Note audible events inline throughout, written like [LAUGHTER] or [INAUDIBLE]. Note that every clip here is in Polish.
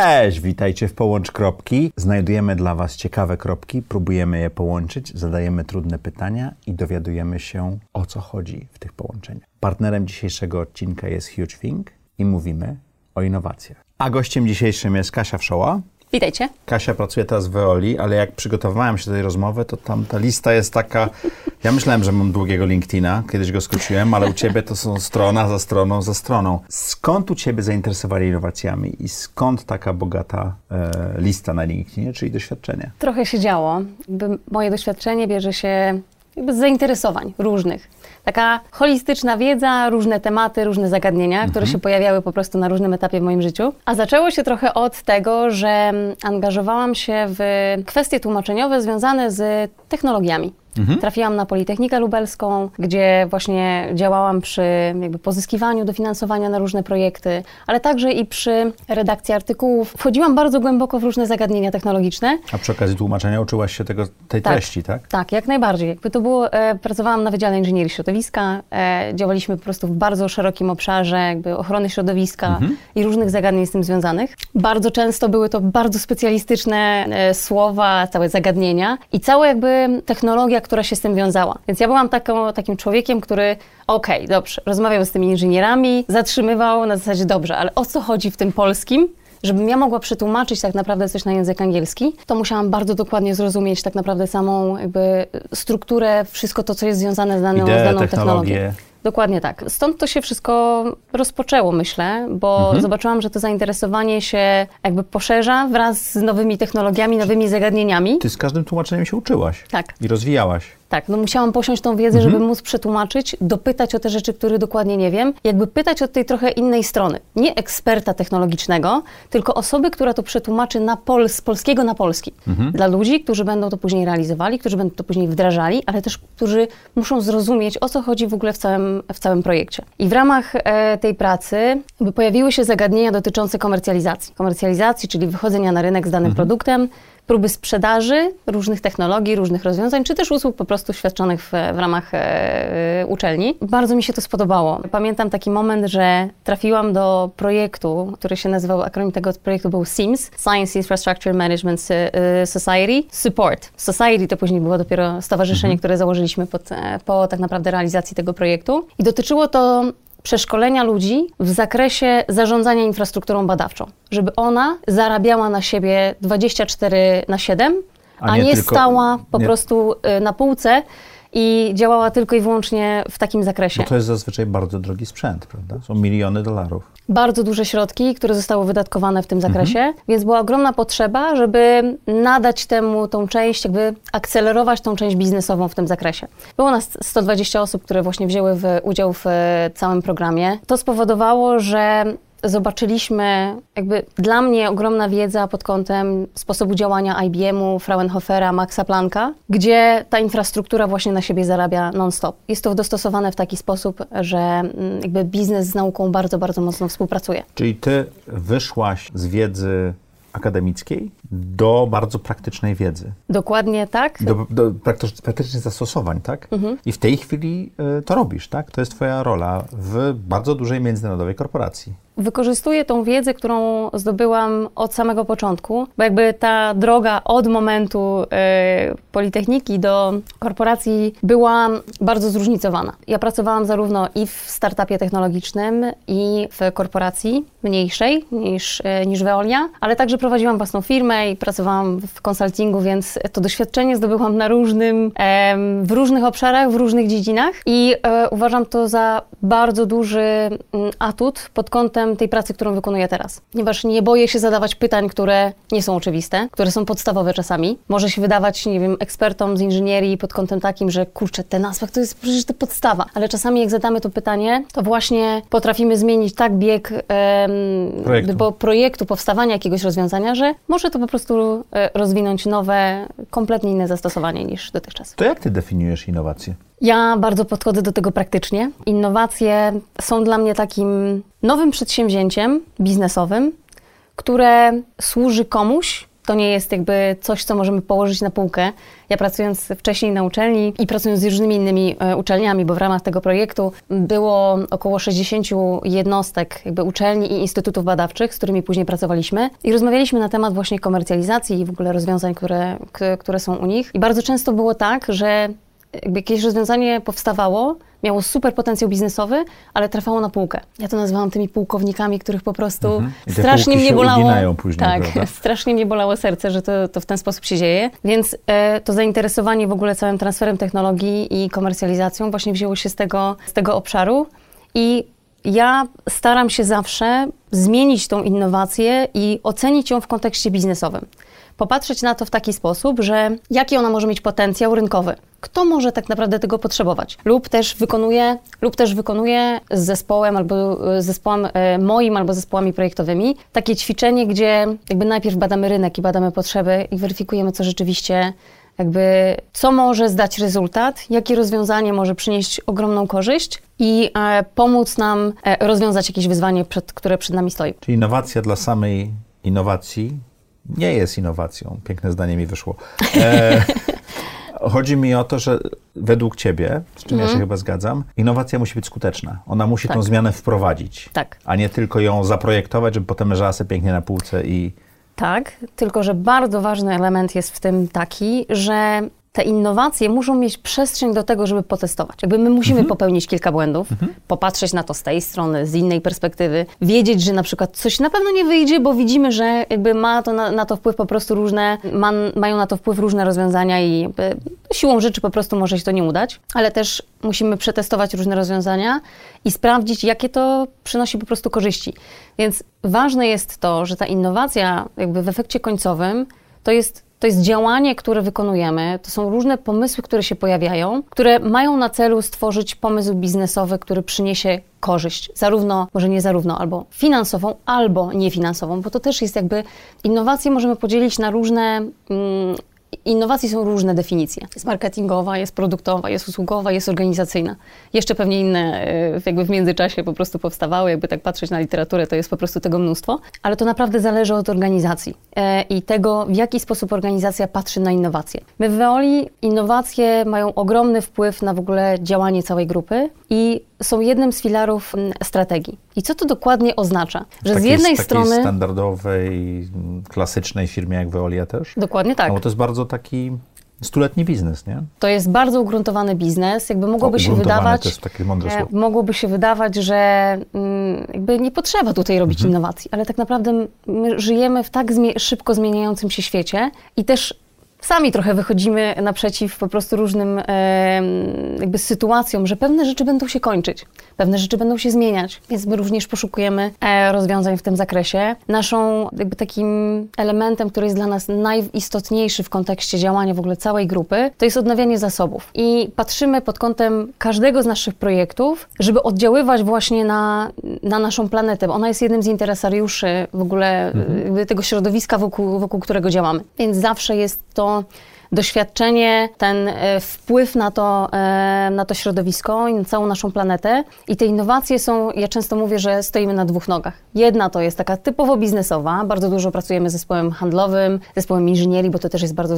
Cześć! Witajcie w Połącz Kropki. Znajdujemy dla Was ciekawe kropki, próbujemy je połączyć, zadajemy trudne pytania i dowiadujemy się, o co chodzi w tych połączeniach. Partnerem dzisiejszego odcinka jest Huge i mówimy o innowacjach. A gościem dzisiejszym jest Kasia Wszoła. Witajcie. Kasia pracuje teraz w Veoli, ale jak przygotowywałem się do tej rozmowy, to tam ta lista jest taka... Ja myślałem, że mam długiego LinkedIna, kiedyś go skróciłem, ale u Ciebie to są strona za stroną za stroną. Skąd u Ciebie zainteresowanie innowacjami i skąd taka bogata e, lista na LinkedInie, czyli doświadczenie? Trochę się działo. Moje doświadczenie bierze się z zainteresowań różnych. Taka holistyczna wiedza, różne tematy, różne zagadnienia, które Mhm. się pojawiały po prostu na różnym etapie w moim życiu. A zaczęło się trochę od tego, że angażowałam się w kwestie tłumaczeniowe związane z technologiami. Mhm. Trafiłam na Politechnikę Lubelską, gdzie właśnie działałam przy jakby pozyskiwaniu dofinansowania na różne projekty, ale także i przy redakcji artykułów. Wchodziłam bardzo głęboko w różne zagadnienia technologiczne. A przy okazji tłumaczenia uczyłaś się tego, tej Tak. treści, tak? Tak, jak najbardziej. Jakby to było, e, pracowałam na Wydziale Inżynierii Środowiska, e, działaliśmy po prostu w bardzo szerokim obszarze jakby ochrony środowiska Mhm. i różnych zagadnień z tym związanych. Bardzo często były to bardzo specjalistyczne e, słowa, całe zagadnienia i cała jakby technologia, która się z tym wiązała. Więc ja byłam taką, takim człowiekiem, który okej, dobrze, rozmawiał z tymi inżynierami, zatrzymywał na zasadzie dobrze, ale o co chodzi w tym polskim? Żebym ja mogła przetłumaczyć tak naprawdę coś na język angielski, to musiałam bardzo dokładnie zrozumieć tak naprawdę samą jakby strukturę, wszystko to, co jest związane z daną, z daną technologią. Dokładnie tak. Stąd to się wszystko rozpoczęło, myślę, bo Mhm. zobaczyłam, że to zainteresowanie się jakby poszerza wraz z nowymi technologiami, nowymi zagadnieniami. Ty z każdym tłumaczeniem się uczyłaś Tak. i rozwijałaś. Tak, no musiałam posiąść tą wiedzę, Mhm. żeby móc przetłumaczyć, dopytać o te rzeczy, które dokładnie nie wiem, jakby pytać od tej trochę innej strony. Nie eksperta technologicznego, tylko osoby, która to przetłumaczy na pol, z polskiego na polski. Mhm. Dla ludzi, którzy będą to później realizowali, którzy będą to później wdrażali, ale też którzy muszą zrozumieć, o co chodzi w ogóle w całym, w całym projekcie. I w ramach e, tej pracy pojawiły się zagadnienia dotyczące komercjalizacji. Komercjalizacji, czyli wychodzenia na rynek z danym produktem, próby sprzedaży różnych technologii, różnych rozwiązań, czy też usług po prostu świadczonych w, w ramach e, uczelni. Bardzo mi się to spodobało. Pamiętam taki moment, że trafiłam do projektu, który się nazywał, akronim tego projektu był SIMS, Science Infrastructure Management S- e, Society Support. Society to później było dopiero stowarzyszenie, które założyliśmy pod, e, po tak naprawdę realizacji tego projektu. I dotyczyło to przeszkolenia ludzi w zakresie zarządzania infrastrukturą badawczą, żeby ona zarabiała na siebie 24 na 7, A a, nie nie, tylko- stała po nie- prostu y, na półce i działała tylko i wyłącznie w takim zakresie. Bo to jest zazwyczaj bardzo drogi sprzęt, prawda? Są miliony dolarów. Bardzo duże środki, które zostały wydatkowane w tym Mhm. zakresie, więc była ogromna potrzeba, żeby nadać temu tą część, jakby akcelerować tą część biznesową w tym zakresie. Było nas 120 osób, które właśnie wzięły w, udział w e, całym programie. To spowodowało, że zobaczyliśmy jakby dla mnie ogromna wiedza pod kątem sposobu działania IBM-u, Fraunhofera, Maxa Plancka, gdzie ta infrastruktura właśnie na siebie zarabia non-stop. Jest to dostosowane w taki sposób, że mm, jakby biznes z nauką bardzo, bardzo mocno współpracuje. Czyli ty wyszłaś z wiedzy akademickiej do bardzo praktycznej wiedzy, Dokładnie tak. do, do praktycz- praktycznych zastosowań, tak? Mhm. I w tej chwili y, to robisz, tak? To jest twoja rola w bardzo dużej międzynarodowej korporacji. Wykorzystuję tą wiedzę, którą zdobyłam od samego początku, bo jakby ta droga od momentu e, Politechniki do korporacji była bardzo zróżnicowana. Ja pracowałam zarówno i w startupie technologicznym, i w korporacji mniejszej niż, e, niż Veolia, ale także prowadziłam własną firmę i pracowałam w konsultingu, więc to doświadczenie zdobyłam na różnym, w różnych obszarach, w różnych dziedzinach i e, uważam to za bardzo duży mm, atut pod kątem tej pracy, którą wykonuję teraz. Ponieważ nie boję się zadawać pytań, które nie są oczywiste, które są podstawowe czasami. Może się wydawać, nie wiem, ekspertom z inżynierii pod kątem takim, że kurczę, ten aspekt to jest przecież to podstawa. Ale czasami jak zadamy to pytanie, to właśnie potrafimy zmienić tak bieg em, Projektu. bo projektu, powstawania jakiegoś rozwiązania, że może to po prostu e, rozwinąć nowe, kompletnie inne zastosowanie niż dotychczas. To jak ty definiujesz innowacje? Ja bardzo podchodzę do tego praktycznie. Innowacje są dla mnie takim nowym przedsięwzięciem biznesowym, które służy komuś to nie jest jakby coś, co możemy położyć na półkę. Ja pracując wcześniej na uczelni i pracując z różnymi innymi e, uczelniami, bo w ramach tego projektu było około 60 jednostek jakby uczelni i instytutów badawczych, z którymi później pracowaliśmy i rozmawialiśmy na temat właśnie komercjalizacji i w ogóle rozwiązań, które, które są u nich. I bardzo często było tak, że jakby jakieś rozwiązanie powstawało, miało super potencjał biznesowy, ale trafiało na półkę. Ja to nazywałam tymi półkownikami, których po prostu mhm. strasznie mnie bolało. Później, tak, prawda? [LAUGHS] strasznie mnie bolało serce, że to, to w ten sposób się dzieje. Więc e, to zainteresowanie w ogóle całym transferem technologii i komercjalizacją właśnie wzięło się z tego, z tego obszaru. I ja staram się zawsze zmienić tą innowację i ocenić ją w kontekście biznesowym popatrzeć na to w taki sposób, że jaki ona może mieć potencjał rynkowy. Kto może tak naprawdę tego potrzebować? Lub też wykonuje, lub też wykonuje z zespołem albo z zespołem e, moim albo zespołami projektowymi takie ćwiczenie, gdzie jakby najpierw badamy rynek i badamy potrzeby i weryfikujemy, co rzeczywiście jakby co może zdać rezultat, jakie rozwiązanie może przynieść ogromną korzyść i e, pomóc nam e, rozwiązać jakieś wyzwanie, przed, które przed nami stoi. Czyli innowacja dla samej innowacji nie jest innowacją. Piękne zdanie mi wyszło. E, [LAUGHS] chodzi mi o to, że według Ciebie, z czym mm. ja się mhm. chyba zgadzam, innowacja musi być skuteczna. Ona musi tak. tą zmianę wprowadzić, tak. a nie tylko ją zaprojektować, żeby potem leżała sobie pięknie na półce i... Tak, tylko że bardzo ważny element jest w tym taki, że te innowacje muszą mieć przestrzeń do tego, żeby potestować. Jakby my musimy mhm. popełnić kilka błędów, mhm. popatrzeć na to z tej strony, z innej perspektywy, wiedzieć, że na przykład coś na pewno nie wyjdzie, bo widzimy, że jakby ma to na, na to wpływ po prostu różne, ma, mają na to wpływ różne rozwiązania i siłą rzeczy po prostu może się to nie udać, ale też musimy przetestować różne rozwiązania i sprawdzić, jakie to przynosi po prostu korzyści. Więc ważne jest to, że ta innowacja jakby w efekcie końcowym to jest to jest działanie, które wykonujemy, to są różne pomysły, które się pojawiają, które mają na celu stworzyć pomysł biznesowy, który przyniesie korzyść, zarówno, może nie zarówno, albo finansową, albo niefinansową, bo to też jest jakby, innowacje możemy podzielić na różne mm, innowacji są różne definicje. Jest marketingowa, jest produktowa, jest usługowa, jest organizacyjna. Jeszcze pewnie inne e, jakby w międzyczasie po prostu powstawały, jakby tak patrzeć na literaturę, to jest po prostu tego mnóstwo, ale to naprawdę zależy od organizacji e, i tego, w jaki sposób organizacja patrzy na innowacje. My w Veoli innowacje mają ogromny wpływ na w ogóle działanie całej grupy i są jednym z filarów strategii. I co to dokładnie oznacza? Że z jednej strony... standardowej, mm, klasycznej firmie jak Veolia też? Dokładnie tak. No, bo to jest bardzo taki stuletni biznes, nie? To jest bardzo ugruntowany biznes. Jakby mogłoby o, się wydawać... to jest takie mądre e, słowo. Mogłoby się wydawać, że mm, jakby nie potrzeba tutaj robić mhm. innowacji, ale tak naprawdę my żyjemy w tak zmie szybko zmieniającym się świecie i też sami trochę wychodzimy naprzeciw po prostu różnym jakby sytuacjom, że pewne rzeczy będą się kończyć, pewne rzeczy będą się zmieniać, więc my również poszukujemy e, rozwiązań w tym zakresie. Naszą jakby takim elementem, który jest dla nas najistotniejszy w kontekście działania w ogóle całej grupy, to jest odnawianie zasobów. I patrzymy pod kątem każdego z naszych projektów, żeby oddziaływać właśnie na, na naszą planetę, bo ona jest jednym z interesariuszy w ogóle mhm. tego środowiska, wokół, wokół którego działamy. Więc zawsze jest to Well. Doświadczenie, ten e, wpływ na to, e, na to środowisko i na całą naszą planetę. I te innowacje są, ja często mówię, że stoimy na dwóch nogach. Jedna to jest taka typowo biznesowa, bardzo dużo pracujemy z zespołem handlowym, zespołem inżynierii, bo to też jest bardzo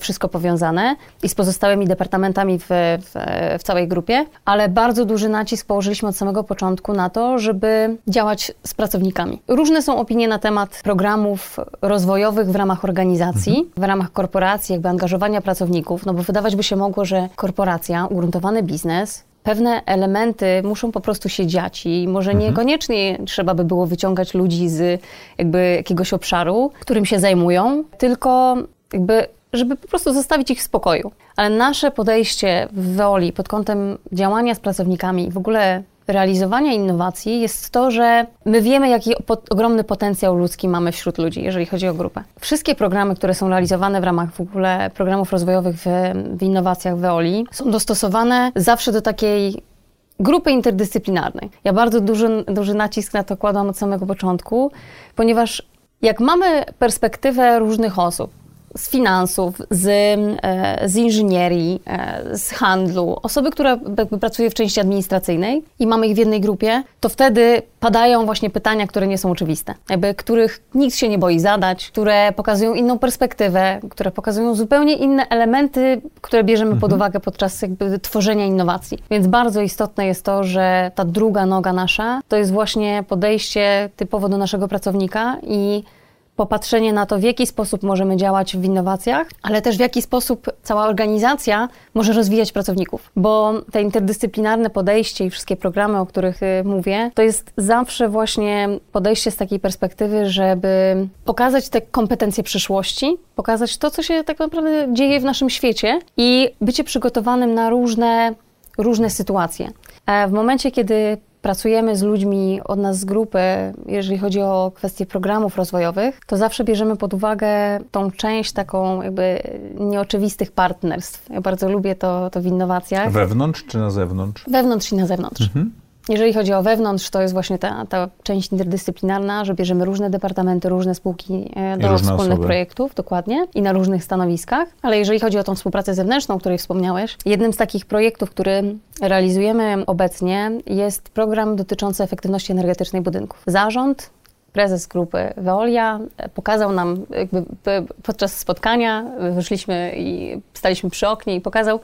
wszystko powiązane i z pozostałymi departamentami w, w, w całej grupie, ale bardzo duży nacisk położyliśmy od samego początku na to, żeby działać z pracownikami. Różne są opinie na temat programów rozwojowych w ramach organizacji, mhm. w ramach korporacji, jakby angażowania pracowników, no bo wydawać by się mogło, że korporacja, ugruntowany biznes, pewne elementy muszą po prostu się dziać i może mhm. niekoniecznie trzeba by było wyciągać ludzi z jakby jakiegoś obszaru, którym się zajmują, tylko jakby żeby po prostu zostawić ich w spokoju. Ale nasze podejście w Weoli pod kątem działania z pracownikami w ogóle realizowania innowacji jest to, że my wiemy, jaki ogromny potencjał ludzki mamy wśród ludzi, jeżeli chodzi o grupę. Wszystkie programy, które są realizowane w ramach w ogóle programów rozwojowych w, w innowacjach w Veoli, są dostosowane zawsze do takiej grupy interdyscyplinarnej. Ja bardzo duży, duży nacisk na to kładłam od samego początku, ponieważ jak mamy perspektywę różnych osób, z finansów, z, e, z inżynierii, e, z handlu, osoby, która jakby pracuje w części administracyjnej i mamy ich w jednej grupie, to wtedy padają właśnie pytania, które nie są oczywiste, jakby których nikt się nie boi zadać, które pokazują inną perspektywę, które pokazują zupełnie inne elementy, które bierzemy pod Mhm. uwagę podczas jakby tworzenia innowacji. Więc bardzo istotne jest to, że ta druga noga nasza to jest właśnie podejście typowo do naszego pracownika i popatrzenie na to, w jaki sposób możemy działać w innowacjach, ale też w jaki sposób cała organizacja może rozwijać pracowników. Bo te interdyscyplinarne podejście i wszystkie programy, o których y, mówię, to jest zawsze właśnie podejście z takiej perspektywy, żeby pokazać te kompetencje przyszłości, pokazać to, co się tak naprawdę dzieje w naszym świecie i bycie przygotowanym na różne, różne sytuacje. E, W momencie, kiedy pracujemy z ludźmi od nas z grupy, jeżeli chodzi o kwestie programów rozwojowych, to zawsze bierzemy pod uwagę tą część taką jakby nieoczywistych partnerstw. Ja bardzo lubię to, to w innowacjach. Wewnątrz czy na zewnątrz? Wewnątrz i na zewnątrz. Mhm. Jeżeli chodzi o wewnątrz, to jest właśnie ta, ta część interdyscyplinarna, że bierzemy różne departamenty, różne spółki e, do różne wspólnych osoby. projektów, dokładnie, i na różnych stanowiskach. Ale jeżeli chodzi o tą współpracę zewnętrzną, o której wspomniałeś, jednym z takich projektów, który realizujemy obecnie, jest program dotyczący efektywności energetycznej budynków. Zarząd prezes grupy Veolia e, pokazał nam jakby podczas spotkania, wyszliśmy i staliśmy przy oknie i pokazał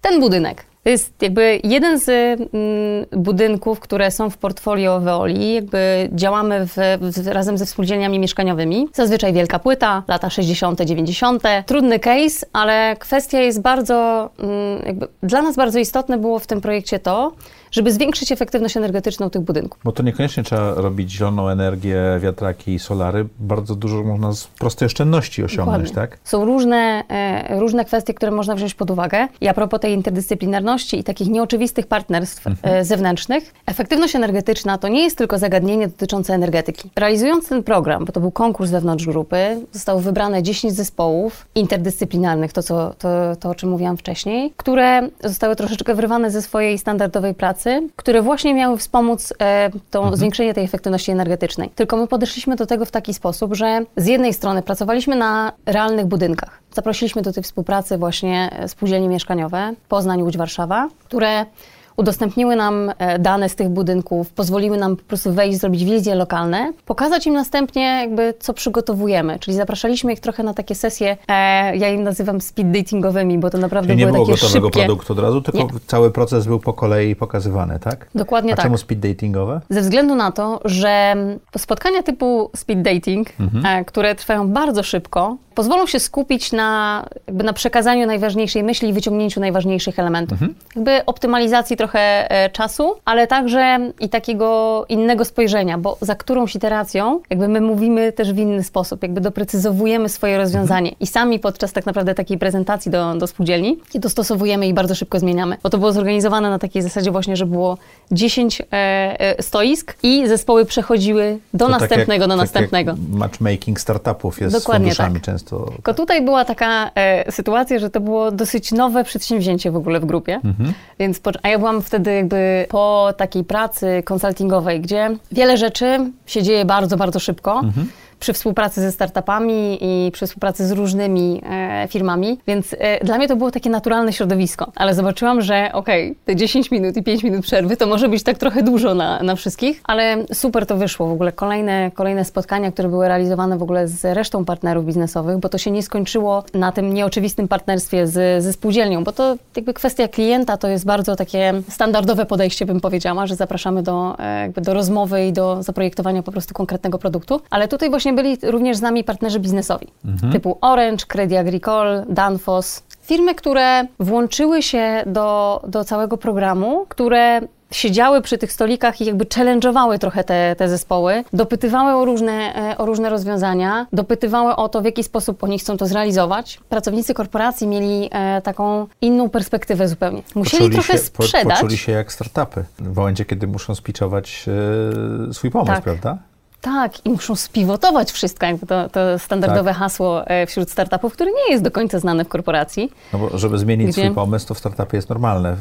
ten budynek. To jest jakby jeden z mm, budynków, które są w portfolio Veoli. Jakby działamy w, w, razem ze współdzielniami mieszkaniowymi. Zazwyczaj wielka płyta, lata 60., 90. Trudny case, ale kwestia jest bardzo, mm, jakby dla nas bardzo istotne było w tym projekcie to, żeby zwiększyć efektywność energetyczną tych budynków. Bo to niekoniecznie trzeba robić zieloną energię, wiatraki i solary. Bardzo dużo można z prostej oszczędności osiągnąć, Dokładnie. tak? Są różne, e, różne kwestie, które można wziąć pod uwagę. I a propos tej interdyscyplinarności i takich nieoczywistych partnerstw e, zewnętrznych, efektywność energetyczna to nie jest tylko zagadnienie dotyczące energetyki. Realizując ten program, bo to był konkurs wewnątrz grupy, zostało wybrane 10 zespołów interdyscyplinarnych, to, co, to, to o czym mówiłam wcześniej, które zostały troszeczkę wyrwane ze swojej standardowej pracy, które właśnie miały wspomóc e, to zwiększenie tej efektywności energetycznej. Tylko my podeszliśmy do tego w taki sposób, że z jednej strony pracowaliśmy na realnych budynkach. Zaprosiliśmy do tej współpracy właśnie e, spółdzielnie mieszkaniowe Poznań, Łódź, Warszawa, które udostępniły nam e, dane z tych budynków, pozwoliły nam po prostu wejść, zrobić wizje lokalne, pokazać im następnie jakby co przygotowujemy, czyli zapraszaliśmy ich trochę na takie sesje, e, ja im nazywam speed datingowymi, bo to naprawdę Czyli nie były było takie gotowego szybkie. produktu od razu, tylko Nie. cały proces był po kolei pokazywany, tak? Dokładnie A tak. czemu speed datingowe? Ze względu na to, że spotkania typu speed dating, e, które trwają bardzo szybko, pozwolą się skupić na, jakby na przekazaniu najważniejszej myśli i wyciągnięciu najważniejszych elementów. Jakby optymalizacji trochę e, czasu, ale także i takiego innego spojrzenia, bo za którąś iteracją jakby my mówimy też w inny sposób, jakby doprecyzowujemy swoje rozwiązanie i sami podczas tak naprawdę takiej prezentacji do, do spółdzielni dostosowujemy i bardzo szybko zmieniamy. Bo to było zorganizowane na takiej zasadzie właśnie, że było 10 e, e, stoisk i zespoły przechodziły do To tak następnego, jak, do tak następnego. Matchmaking startupów jest Dokładnie z funduszami tak. często. Tylko tutaj była taka e, sytuacja, że to było dosyć nowe przedsięwzięcie w ogóle w grupie. Więc po, a ja byłam wtedy jakby po takiej pracy konsultingowej, gdzie wiele rzeczy się dzieje bardzo, bardzo szybko. Przy współpracy ze startupami i przy współpracy z różnymi e, firmami, więc e, dla mnie to było takie naturalne środowisko. Ale zobaczyłam, że okej, te 10 minut i 5 minut przerwy to może być tak trochę dużo na, na wszystkich, ale super to wyszło. W ogóle kolejne, kolejne spotkania, które były realizowane w ogóle z resztą partnerów biznesowych, bo to się nie skończyło na tym nieoczywistym partnerstwie z, ze spółdzielnią, bo to jakby kwestia klienta to jest bardzo takie standardowe podejście, bym powiedziała, że zapraszamy do, e, do rozmowy i do zaprojektowania po prostu konkretnego produktu, ale tutaj właśnie byli również z nami partnerzy biznesowi, typu Orange, Credit Agricole, Danfoss, firmy, które włączyły się do, do całego programu, które siedziały przy tych stolikach i jakby challenge'owały trochę te, te zespoły, dopytywały o różne, e, o różne rozwiązania, dopytywały o to, w jaki sposób oni chcą to zrealizować. Pracownicy korporacji mieli e, taką inną perspektywę zupełnie. Musieli Poczuli trochę się, po- sprzedać. Poczuli się jak startupy w momencie, kiedy muszą spiczować e, swój pomysł, Tak. prawda? Tak, i muszą spiwotować wszystko, jakby to, to standardowe Tak. hasło e, wśród startupów, które nie jest do końca znane w korporacji. No bo żeby zmienić Gdzie? swój pomysł, to w startupie jest normalne.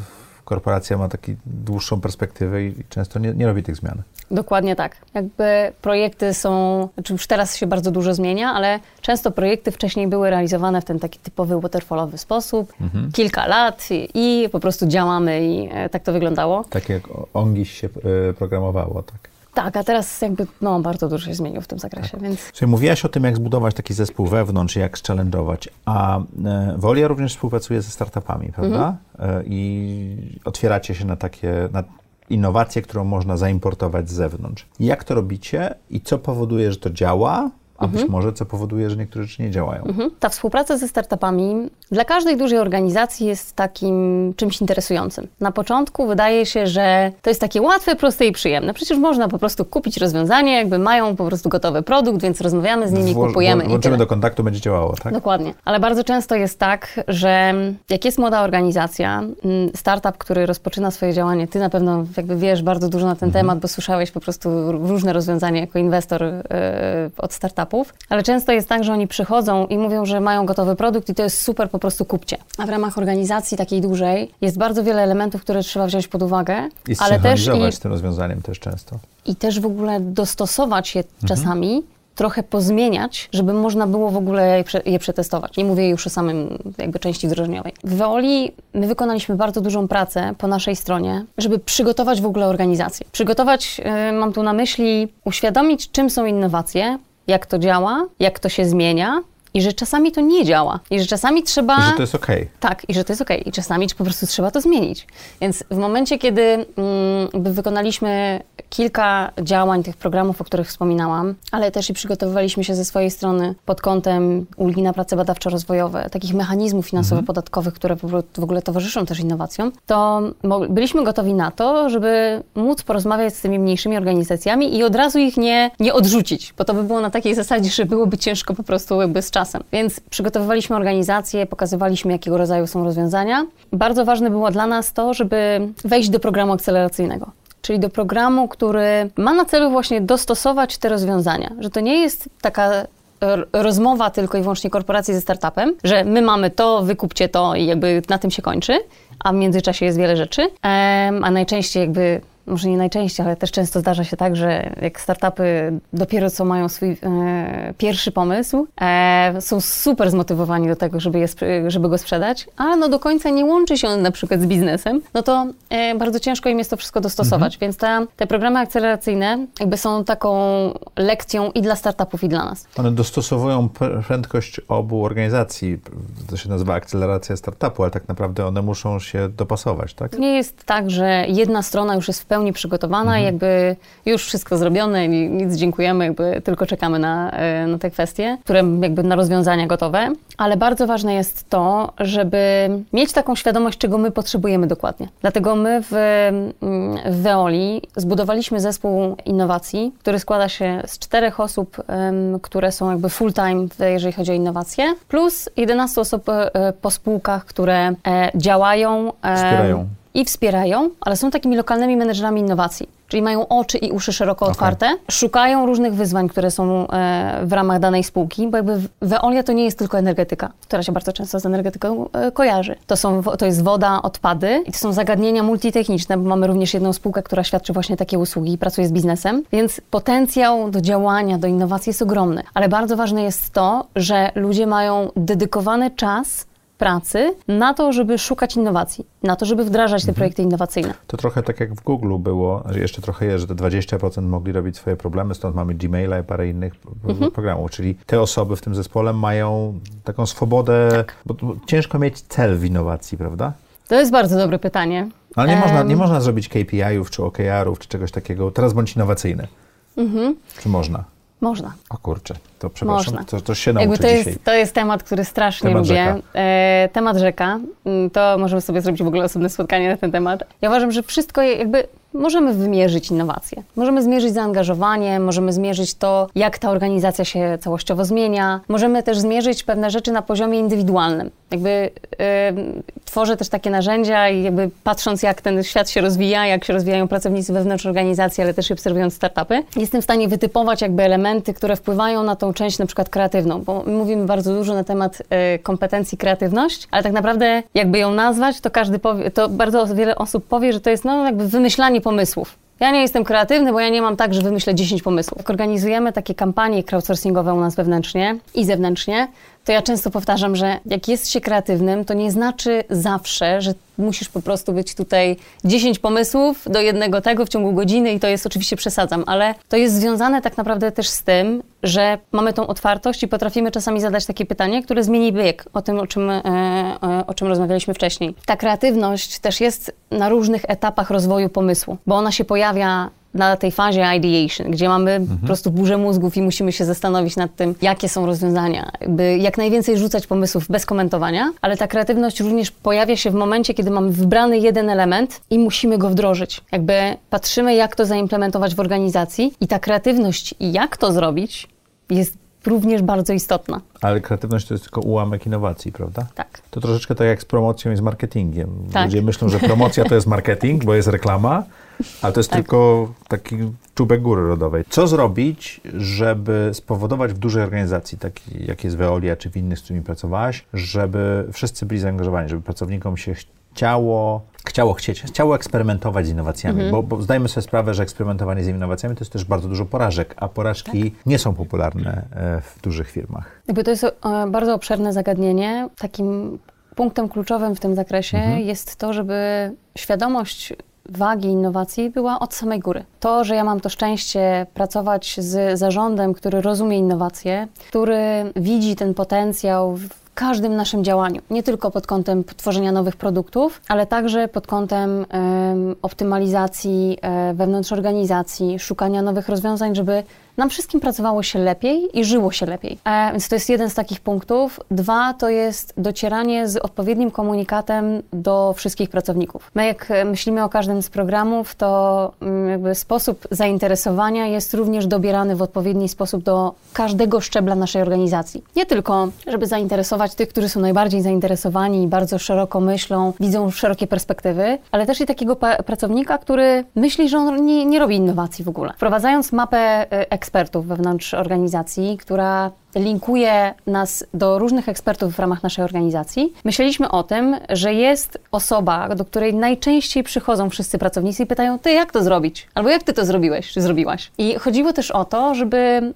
Korporacja ma taką dłuższą perspektywę i często nie, nie robi tych zmian. Dokładnie tak. Jakby projekty są, znaczy już teraz się bardzo dużo zmienia, ale często projekty wcześniej były realizowane w ten taki typowy waterfallowy sposób. Mhm. Kilka lat i, i po prostu działamy i e, tak to wyglądało. Tak jak Ongiś się y, programowało, tak. Tak, a teraz jakby no, bardzo dużo się zmieniło w tym zakresie, więc Słuchaj, mówiłaś o tym, jak zbudować taki zespół wewnątrz, jak challenge'ować, a e, Wolia również współpracuje ze startupami, prawda? E, I otwieracie się na takie, na innowacje, którą można zaimportować z zewnątrz. Jak to robicie i co powoduje, że to działa, a być może co powoduje, że niektóre rzeczy nie działają? Mhm. Ta współpraca ze startupami dla każdej dużej organizacji jest takim czymś interesującym. Na początku wydaje się, że to jest takie łatwe, proste i przyjemne. Przecież można po prostu kupić rozwiązanie, jakby mają po prostu gotowy produkt, więc rozmawiamy z nimi, Wło- kupujemy Włączymy do kontaktu, będzie działało, tak? Dokładnie. Ale bardzo często jest tak, że jak jest młoda organizacja, mm, startup, który rozpoczyna swoje działanie, ty na pewno jakby wiesz bardzo dużo na ten Mhm. temat, bo słyszałeś po prostu różne rozwiązania jako inwestor e, od startupów, ale często jest tak, że oni przychodzą i mówią, że mają gotowy produkt i to jest super, po prostu kupcie. A w ramach organizacji takiej dużej jest bardzo wiele elementów, które trzeba wziąć pod uwagę, I ale też i z tym rozwiązaniem też często. i też w ogóle dostosować je Mhm. czasami, trochę pozmieniać, żeby można było w ogóle je, prze, je przetestować. Nie mówię już o samym jakby części wdrożeniowej. W Veoli my wykonaliśmy bardzo dużą pracę po naszej stronie, żeby przygotować w ogóle organizację. Przygotować, y, mam tu na myśli, uświadomić, czym są innowacje, jak to działa, jak to się zmienia i że czasami to nie działa. I że czasami trzeba... I że to jest okej. Tak, i że to jest okej. I czasami po prostu trzeba to zmienić. Więc w momencie, kiedy mm, wykonaliśmy kilka działań tych programów, o których wspominałam, ale też i przygotowywaliśmy się ze swojej strony pod kątem ulgi na prace badawczo-rozwojowe, takich mechanizmów finansowo-podatkowych, które po pro- w ogóle towarzyszą też innowacjom, to byliśmy gotowi na to, żeby móc porozmawiać z tymi mniejszymi organizacjami i od razu ich nie, nie odrzucić, bo to by było na takiej zasadzie, że byłoby ciężko po prostu jakby z czasem. Więc przygotowywaliśmy organizację, pokazywaliśmy, jakiego rodzaju są rozwiązania. Bardzo ważne było dla nas to, żeby wejść do programu akceleracyjnego. Czyli do programu, który ma na celu właśnie dostosować te rozwiązania. Że to nie jest taka r- rozmowa tylko i wyłącznie korporacji ze startupem, że my mamy to, wykupcie to i jakby na tym się kończy, a w międzyczasie jest wiele rzeczy. A najczęściej jakby może nie najczęściej, ale też często zdarza się tak, że jak startupy dopiero co mają swój e, pierwszy pomysł, e, są super zmotywowani do tego, żeby, je, żeby go sprzedać, ale no do końca nie łączy się on na przykład z biznesem, no to e, bardzo ciężko im jest to wszystko dostosować. Więc te, te programy akceleracyjne jakby są taką lekcją i dla startupów, i dla nas. One dostosowują pr- prędkość obu organizacji. To się nazywa akceleracja startupu, ale tak naprawdę one muszą się dopasować, tak? Nie jest tak, że jedna strona już jest w pełni przygotowana i jakby już wszystko zrobione, i nic dziękujemy, jakby tylko czekamy na, e, na te kwestie, które jakby na rozwiązania gotowe, ale bardzo ważne jest to, żeby mieć taką świadomość, czego my potrzebujemy dokładnie. Dlatego my w, mm, w Veoli zbudowaliśmy zespół innowacji, który składa się z czterech osób, które są jakby full-time, jeżeli chodzi o innowacje, plus 11 osób e, po spółkach, które e, działają Wspierają. I wspierają, ale są takimi lokalnymi menedżerami innowacji. Czyli mają oczy i uszy szeroko Okej. otwarte, szukają różnych wyzwań, które są e, w ramach danej spółki, bo jakby Veolia to nie jest tylko energetyka, która się bardzo często z energetyką e, kojarzy. To, są, to jest woda, odpady i to są zagadnienia multitechniczne, bo mamy również jedną spółkę, która świadczy właśnie takie usługi i pracuje z biznesem, więc potencjał do działania, do innowacji jest ogromny. Ale bardzo ważne jest to, że ludzie mają dedykowany czas pracy na to, żeby szukać innowacji, na to, żeby wdrażać te projekty innowacyjne. To trochę tak jak w Google było, że jeszcze trochę jest, że te 20% mogli robić swoje problemy, stąd mamy Gmaila i parę innych p- programów. Czyli te osoby w tym zespole mają taką swobodę, bo to ciężko mieć cel w innowacji, prawda? To jest bardzo dobre pytanie. Ale nie, można, Em, nie można zrobić KPI-ów czy OKR-ów czy czegoś takiego. Teraz bądź innowacyjny. Czy można? Można. O kurczę, to przepraszam, Można. to, to się Jakby nauczę to dzisiaj. jest, to jest temat, który strasznie Temat lubię. rzeka. E, temat rzeka. Mm, To możemy sobie zrobić w ogóle osobne spotkanie na ten temat. Ja uważam, że wszystko jakby możemy wymierzyć innowacje. Możemy zmierzyć zaangażowanie, możemy zmierzyć to, jak ta organizacja się całościowo zmienia. Możemy też zmierzyć pewne rzeczy na poziomie indywidualnym. Jakby tworzę też takie narzędzia i jakby patrząc, jak ten świat się rozwija, jak się rozwijają pracownicy wewnątrz organizacji, ale też obserwując startupy, jestem w stanie wytypować jakby elementy, które wpływają na tą część na przykład kreatywną, bo my mówimy bardzo dużo na temat e, kompetencji kreatywność, ale tak naprawdę jakby ją nazwać, to każdy powie, to bardzo wiele osób powie, że to jest no jakby wymyślanie pomysłów. Ja nie jestem kreatywny, bo ja nie mam tak, że wymyślę 10 pomysłów. Organizujemy takie kampanie crowdsourcingowe u nas wewnętrznie i zewnętrznie, to ja często powtarzam, że jak jest się kreatywnym, to nie znaczy zawsze, że musisz po prostu być tutaj 10 pomysłów do jednego tego w ciągu godziny i to jest oczywiście przesadzam, ale to jest związane tak naprawdę też z tym, że mamy tą otwartość i potrafimy czasami zadać takie pytanie, które zmieni bieg o tym, o czym, e, e, o czym rozmawialiśmy wcześniej. Ta kreatywność też jest na różnych etapach rozwoju pomysłu, bo ona się pojawia na tej fazie ideation, gdzie mamy mhm. po prostu burzę mózgów i musimy się zastanowić nad tym, jakie są rozwiązania. Jakby jak najwięcej rzucać pomysłów bez komentowania, ale ta kreatywność również pojawia się w momencie, kiedy mamy wybrany jeden element i musimy go wdrożyć. Jakby patrzymy, jak to zaimplementować w organizacji i ta kreatywność i jak to zrobić jest również bardzo istotna. Ale kreatywność to jest tylko ułamek innowacji, prawda? Tak. To troszeczkę tak jak z promocją i z marketingiem. Tak. Ludzie myślą, że promocja to jest marketing, bo jest reklama, ale to jest tak. tylko taki czubek góry rodowej. Co zrobić, żeby spowodować w dużej organizacji, takiej jak jest Veolia czy w innych, z którymi pracowałaś, żeby wszyscy byli zaangażowani, żeby pracownikom się chciało, chciało chcieć, chciało eksperymentować z innowacjami, mhm. bo, bo zdajemy sobie sprawę, że eksperymentowanie z innowacjami to jest też bardzo dużo porażek, a porażki tak. nie są popularne e, w dużych firmach. Jakby to jest e, bardzo obszerne zagadnienie. Takim punktem kluczowym w tym zakresie mhm. jest to, żeby świadomość wagi innowacji była od samej góry. To, że ja mam to szczęście pracować z zarządem, który rozumie innowacje, który widzi ten potencjał w każdym naszym działaniu. Nie tylko pod kątem tworzenia nowych produktów, ale także pod kątem optymalizacji um, wewnątrz organizacji, szukania nowych rozwiązań, żeby nam wszystkim pracowało się lepiej i żyło się lepiej. E, więc to jest jeden z takich punktów. Dwa to jest docieranie z odpowiednim komunikatem do wszystkich pracowników. My jak myślimy o każdym z programów, to mm, jakby sposób zainteresowania jest również dobierany w odpowiedni sposób do każdego szczebla naszej organizacji. Nie tylko, żeby zainteresować tych, którzy są najbardziej zainteresowani i bardzo szeroko myślą, widzą szerokie perspektywy, ale też i takiego pracownika, który myśli, że on nie, nie robi innowacji w ogóle. Wprowadzając mapę e, ekspertów wewnątrz organizacji, która linkuje nas do różnych ekspertów w ramach naszej organizacji, myśleliśmy o tym, że jest osoba, do której najczęściej przychodzą wszyscy pracownicy i pytają, ty jak to zrobić? Albo jak ty to zrobiłeś, czy zrobiłaś? I chodziło też o to, żeby mm,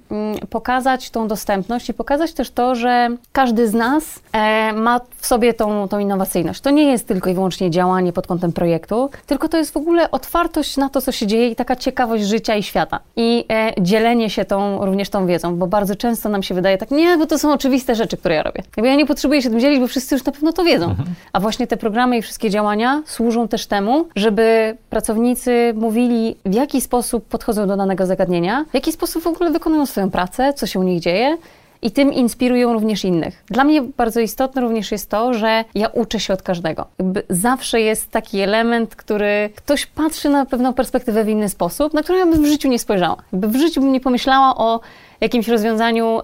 pokazać tą dostępność i pokazać też to, że każdy z nas e, ma w sobie tą, tą innowacyjność. To nie jest tylko i wyłącznie działanie pod kątem projektu, tylko to jest w ogóle otwartość na to, co się dzieje i taka ciekawość życia i świata. I e, dzielenie się tą, również tą wiedzą, bo bardzo często nam się wydaje, wydaje tak, nie, bo to są oczywiste rzeczy, które ja robię. Jakby ja nie potrzebuję się tym dzielić, bo wszyscy już na pewno to wiedzą. Mhm. A właśnie te programy i wszystkie działania służą też temu, żeby pracownicy mówili, w jaki sposób podchodzą do danego zagadnienia, w jaki sposób w ogóle wykonują swoją pracę, co się u nich dzieje i tym inspirują również innych. Dla mnie bardzo istotne również jest to, że ja uczę się od każdego. Jakby zawsze jest taki element, który ktoś patrzy na pewną perspektywę w inny sposób, na którą ja bym w życiu nie spojrzała. Jakby w życiu bym nie pomyślała o jakimś rozwiązaniu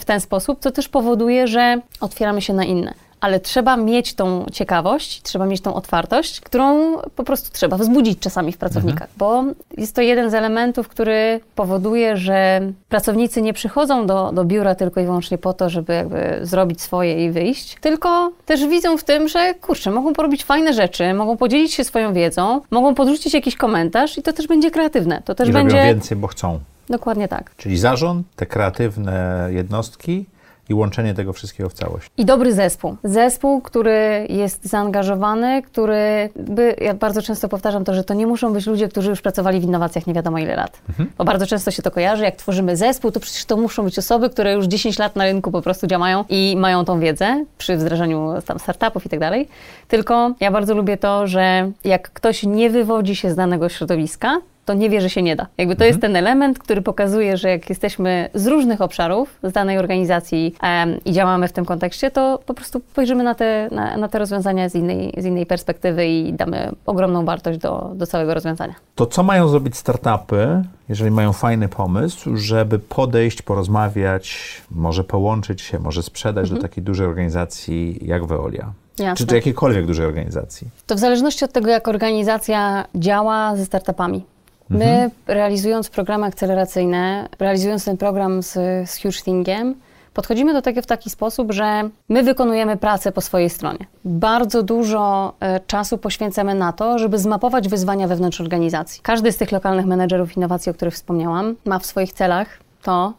w ten sposób, co też powoduje, że otwieramy się na inne ale trzeba mieć tą ciekawość, trzeba mieć tą otwartość, którą po prostu trzeba wzbudzić czasami w pracownikach, mhm. bo jest to jeden z elementów, który powoduje, że pracownicy nie przychodzą do, do biura tylko i wyłącznie po to, żeby jakby zrobić swoje i wyjść, tylko też widzą w tym, że kurczę, mogą porobić fajne rzeczy, mogą podzielić się swoją wiedzą, mogą podrzucić jakiś komentarz i to też będzie kreatywne. To też I będzie więcej, bo chcą. Dokładnie tak. Czyli zarząd, te kreatywne jednostki i łączenie tego wszystkiego w całość. I dobry zespół. Zespół, który jest zaangażowany, który, by, ja bardzo często powtarzam to, że to nie muszą być ludzie, którzy już pracowali w innowacjach nie wiadomo ile lat. Mhm. Bo bardzo często się to kojarzy, jak tworzymy zespół, to przecież to muszą być osoby, które już 10 lat na rynku po prostu działają i mają tą wiedzę przy wdrażaniu tam startupów i tak dalej. Tylko ja bardzo lubię to, że jak ktoś nie wywodzi się z danego środowiska, to nie wie, że się nie da. Jakby to mhm. jest ten element, który pokazuje, że jak jesteśmy z różnych obszarów, z danej organizacji um, i działamy w tym kontekście, to po prostu spojrzymy na te, na, na, te rozwiązania z innej, z innej perspektywy i damy ogromną wartość do, do całego rozwiązania. To co mają zrobić startupy, jeżeli mają fajny pomysł, żeby podejść, porozmawiać, może połączyć się, może sprzedać mhm. do takiej dużej organizacji jak Veolia? Jasne. Czy do jakiejkolwiek dużej organizacji? To w zależności od tego, jak organizacja działa ze startupami. My mhm. realizując programy akceleracyjne, realizując ten program z, z Huge Thingiem, podchodzimy do tego w taki sposób, że my wykonujemy pracę po swojej stronie. Bardzo dużo e, czasu poświęcamy na to, żeby zmapować wyzwania wewnątrz organizacji. Każdy z tych lokalnych menedżerów innowacji, o których wspomniałam, ma w swoich celach to,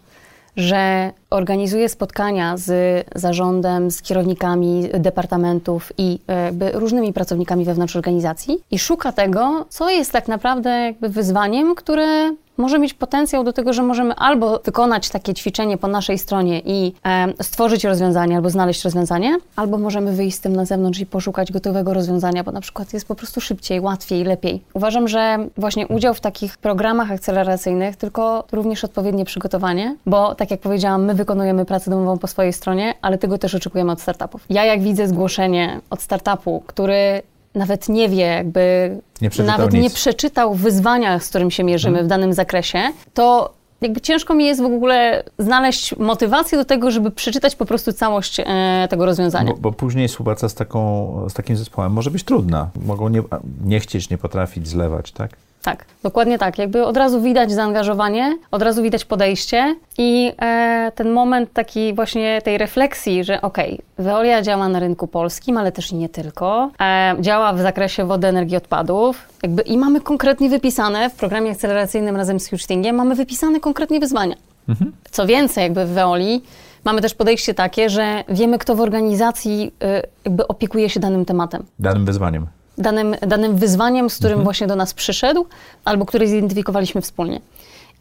że organizuje spotkania z zarządem, z kierownikami departamentów i jakby różnymi pracownikami wewnątrz organizacji i szuka tego, co jest tak naprawdę wyzwaniem, które może mieć potencjał do tego, że możemy albo wykonać takie ćwiczenie po naszej stronie i e, stworzyć rozwiązanie, albo znaleźć rozwiązanie, albo możemy wyjść z tym na zewnątrz i poszukać gotowego rozwiązania, bo na przykład jest po prostu szybciej, łatwiej, lepiej. Uważam, że właśnie udział w takich programach akceleracyjnych, tylko również odpowiednie przygotowanie, bo tak jak powiedziałam, my wykonujemy pracę domową po swojej stronie, ale tego też oczekujemy od startupów. Ja jak widzę zgłoszenie od startupu, który nawet nie wie, jakby Nie nawet nic. nie przeczytał wyzwania, z którym się mierzymy w danym zakresie, to jakby ciężko mi jest w ogóle znaleźć motywację do tego, żeby przeczytać po prostu całość e, tego rozwiązania. Bo, bo później współpraca z, taką, z takim zespołem może być trudna. Mogą nie, nie chcieć, nie potrafić zlewać, tak? Tak, dokładnie tak. Jakby od razu widać zaangażowanie, od razu widać podejście i e, ten moment taki właśnie tej refleksji, że okej, Veolia działa na rynku polskim, ale też i nie tylko. E, działa w zakresie wody, energii, odpadów. Jakby, I mamy konkretnie wypisane w programie akceleracyjnym razem z Hugetingiem, mamy wypisane konkretnie wyzwania. Co więcej, jakby w Veoli mamy też podejście takie, że wiemy, kto w organizacji y, jakby opiekuje się danym tematem Danym wyzwaniem. Danym, danym wyzwaniem, z którym właśnie do nas przyszedł, albo który zidentyfikowaliśmy wspólnie.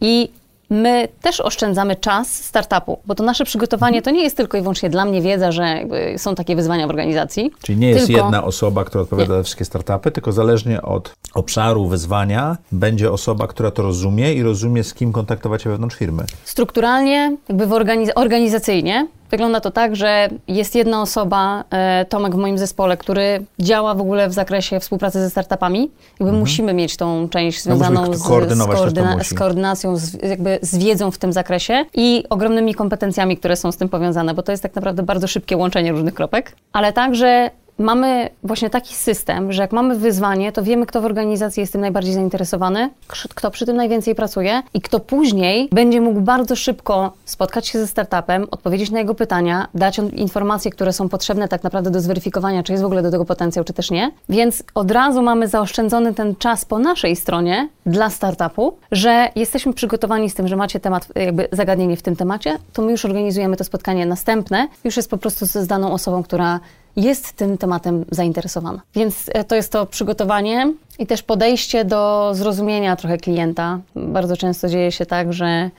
I my też oszczędzamy czas startupu, bo to nasze przygotowanie to nie jest tylko i wyłącznie dla mnie wiedza, że są takie wyzwania w organizacji. Czyli nie jest Tylko- jedna osoba, która odpowiada Nie. za wszystkie startupy, tylko zależnie od obszaru wyzwania będzie osoba, która to rozumie i rozumie, z kim kontaktować się wewnątrz firmy. Strukturalnie, jakby w organiz- organizacyjnie wygląda to tak, że jest jedna osoba, e, Tomek w moim zespole, który działa w ogóle w zakresie współpracy ze startupami. Jakby musimy mieć tą część No związaną k- z, koordynować z, musi. z koordynacją, z, jakby z wiedzą w tym zakresie i ogromnymi kompetencjami, które są z tym powiązane, bo to jest tak naprawdę bardzo szybkie łączenie różnych kropek, ale także mamy właśnie taki system, że jak mamy wyzwanie, to wiemy, kto w organizacji jest tym najbardziej zainteresowany, kto przy tym najwięcej pracuje i kto później będzie mógł bardzo szybko spotkać się ze startupem, odpowiedzieć na jego pytania, dać informacje, które są potrzebne tak naprawdę do zweryfikowania, czy jest w ogóle do tego potencjał, czy też nie. Więc od razu mamy zaoszczędzony ten czas po naszej stronie dla startupu, że jesteśmy przygotowani z tym, że macie temat, jakby zagadnienie w tym temacie, to my już organizujemy to spotkanie następne, już jest po prostu z daną osobą, która jest tym tematem zainteresowana. Więc e, to jest to przygotowanie i też podejście do zrozumienia trochę klienta. Bardzo często dzieje się tak, że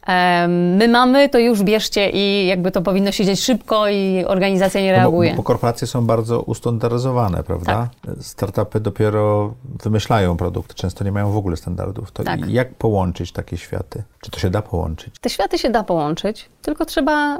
my mamy, to już bierzcie i jakby to powinno się dziać szybko i organizacja nie No reaguje. Bo, bo korporacje są bardzo ustandaryzowane, prawda? Startupy dopiero wymyślają produkty, często nie mają w ogóle standardów. To Tak. jak połączyć takie światy? Czy to się da połączyć? Te światy się da połączyć, tylko trzeba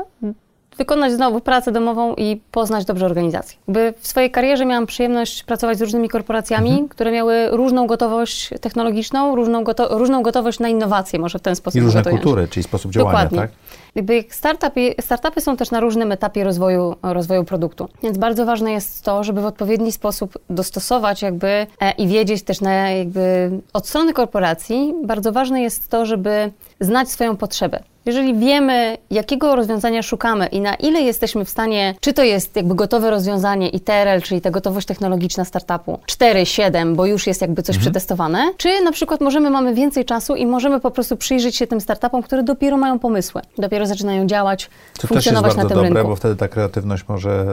wykonać znowu pracę domową i poznać dobrze organizację. Jakby w swojej karierze miałam przyjemność pracować z różnymi korporacjami, Mhm. które miały różną gotowość technologiczną, różną, goto- różną gotowość na innowacje, może w ten sposób I różne kultury, czyli sposób działania, Dokładnie. tak? Jakby jak startupy, startupy są też na różnym etapie rozwoju, rozwoju produktu, więc bardzo ważne jest to, żeby w odpowiedni sposób dostosować jakby e, i wiedzieć też na jakby od strony korporacji, bardzo ważne jest to, żeby znać swoją potrzebę. Jeżeli wiemy, jakiego rozwiązania szukamy i na ile jesteśmy w stanie, czy to jest jakby gotowe rozwiązanie i TRL, czyli ta gotowość technologiczna startupu, 4, 7, bo już jest jakby coś przetestowane, czy na przykład możemy, mamy więcej czasu i możemy po prostu przyjrzeć się tym startupom, które dopiero mają pomysły, dopiero zaczynają działać, To też jest funkcjonować na bardzo tym dobre, rynku. bo wtedy ta kreatywność może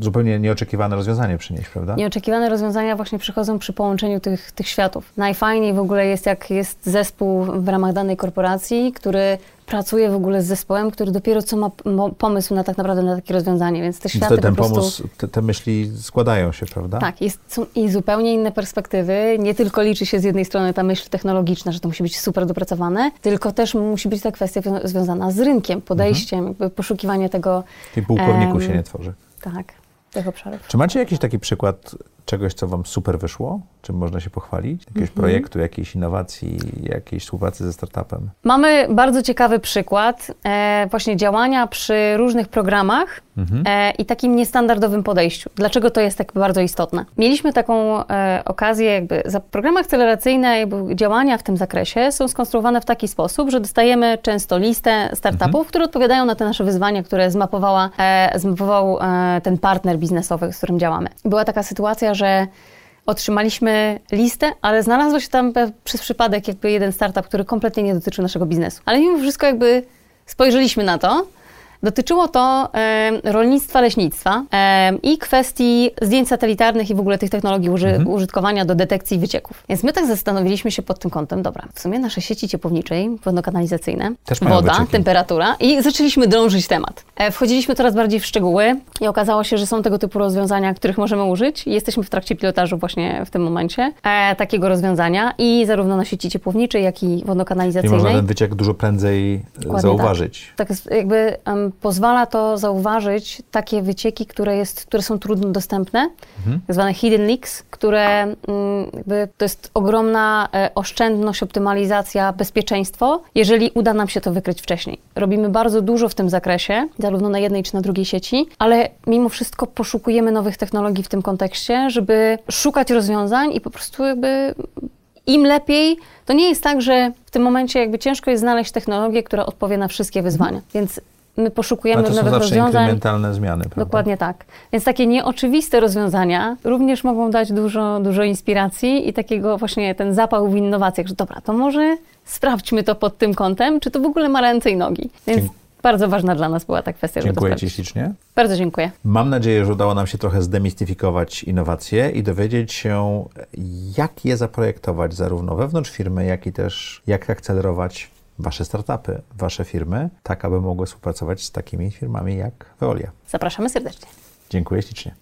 zupełnie nieoczekiwane rozwiązanie przynieść, prawda? Nieoczekiwane rozwiązania właśnie przychodzą przy połączeniu tych, tych światów. Najfajniej w ogóle jest, jak jest zespół w ramach danej korporacji, który pracuje w ogóle z zespołem, który dopiero co ma pomysł na tak naprawdę na takie rozwiązanie, więc te światy wtedy ten po prostu... pomysł, te, te myśli składają się, prawda? Tak, jest, są i zupełnie inne perspektywy. Nie tylko liczy się z jednej strony ta myśl technologiczna, że to musi być super dopracowane, tylko też musi być ta kwestia wią- związana z rynkiem, podejściem, jakby poszukiwanie tego, I pułkowników się nie tworzy. tak, tych obszarów. Czy macie jakiś taki przykład, czegoś, co Wam super wyszło? Czym można się pochwalić? Jakiegoś Mhm. projektu, jakiejś innowacji, jakiejś współpracy ze startupem? Mamy bardzo ciekawy przykład e, właśnie działania przy różnych programach e, i takim niestandardowym podejściu. Dlaczego to jest tak bardzo istotne? Mieliśmy taką e, okazję, jakby za programy akceleracyjne, jakby działania w tym zakresie są skonstruowane w taki sposób, że dostajemy często listę startupów, które odpowiadają na te nasze wyzwania, które zmapowała, e, zmapował e, ten partner biznesowy, z którym działamy. Była taka sytuacja, że Otrzymaliśmy listę, ale znalazł się tam przez przypadek jakby jeden startup, który kompletnie nie dotyczył naszego biznesu. Ale mimo wszystko jakby spojrzeliśmy na to. Dotyczyło to e, rolnictwa, leśnictwa e, i kwestii zdjęć satelitarnych i w ogóle tych technologii uży, użytkowania do detekcji wycieków. Więc my tak zastanowiliśmy się pod tym kątem, dobra, w sumie nasze sieci ciepłowniczej, wodno-kanalizacyjne, woda, wycieki. temperatura i zaczęliśmy drążyć temat. E, Wchodziliśmy coraz bardziej w szczegóły i okazało się, że są tego typu rozwiązania, których możemy użyć jesteśmy w trakcie pilotażu właśnie w tym momencie e, takiego rozwiązania i zarówno na sieci ciepłowniczej, jak i I można wodno-kanalizacyjnej. ten wyciek dużo prędzej Dokładnie zauważyć. Tak jest, jakby em, pozwala to zauważyć takie wycieki, które, jest, które są trudno dostępne, tak zwane hidden leaks, które mm, jakby to jest ogromna e, oszczędność, optymalizacja, bezpieczeństwo, jeżeli uda nam się to wykryć wcześniej. Robimy bardzo dużo w tym zakresie, zarówno na jednej czy na drugiej sieci, ale mimo wszystko poszukujemy nowych technologii w tym kontekście, żeby szukać rozwiązań i po prostu jakby im lepiej, to nie jest tak, że w tym momencie jakby ciężko jest znaleźć technologię, która odpowie na wszystkie wyzwania. Więc my poszukujemy Ale to są nowych zawsze rozwiązań. inkrementalne zmiany, prawda? Dokładnie tak. Więc takie nieoczywiste rozwiązania również mogą dać dużo, dużo inspiracji i takiego właśnie ten zapał w innowacjach, że dobra, to może sprawdźmy to pod tym kątem, czy to w ogóle ma ręce i nogi. Więc Dzięki. bardzo ważna dla nas była ta kwestia, Dziękuję Ci ślicznie. Bardzo dziękuję. Mam nadzieję, że udało nam się trochę zdemistyfikować innowacje i dowiedzieć się, jak je zaprojektować zarówno wewnątrz firmy, jak i też jak akcelerować Wasze startupy, Wasze firmy, tak aby mogły współpracować z takimi firmami jak Veolia. Zapraszamy serdecznie. Dziękuję ślicznie.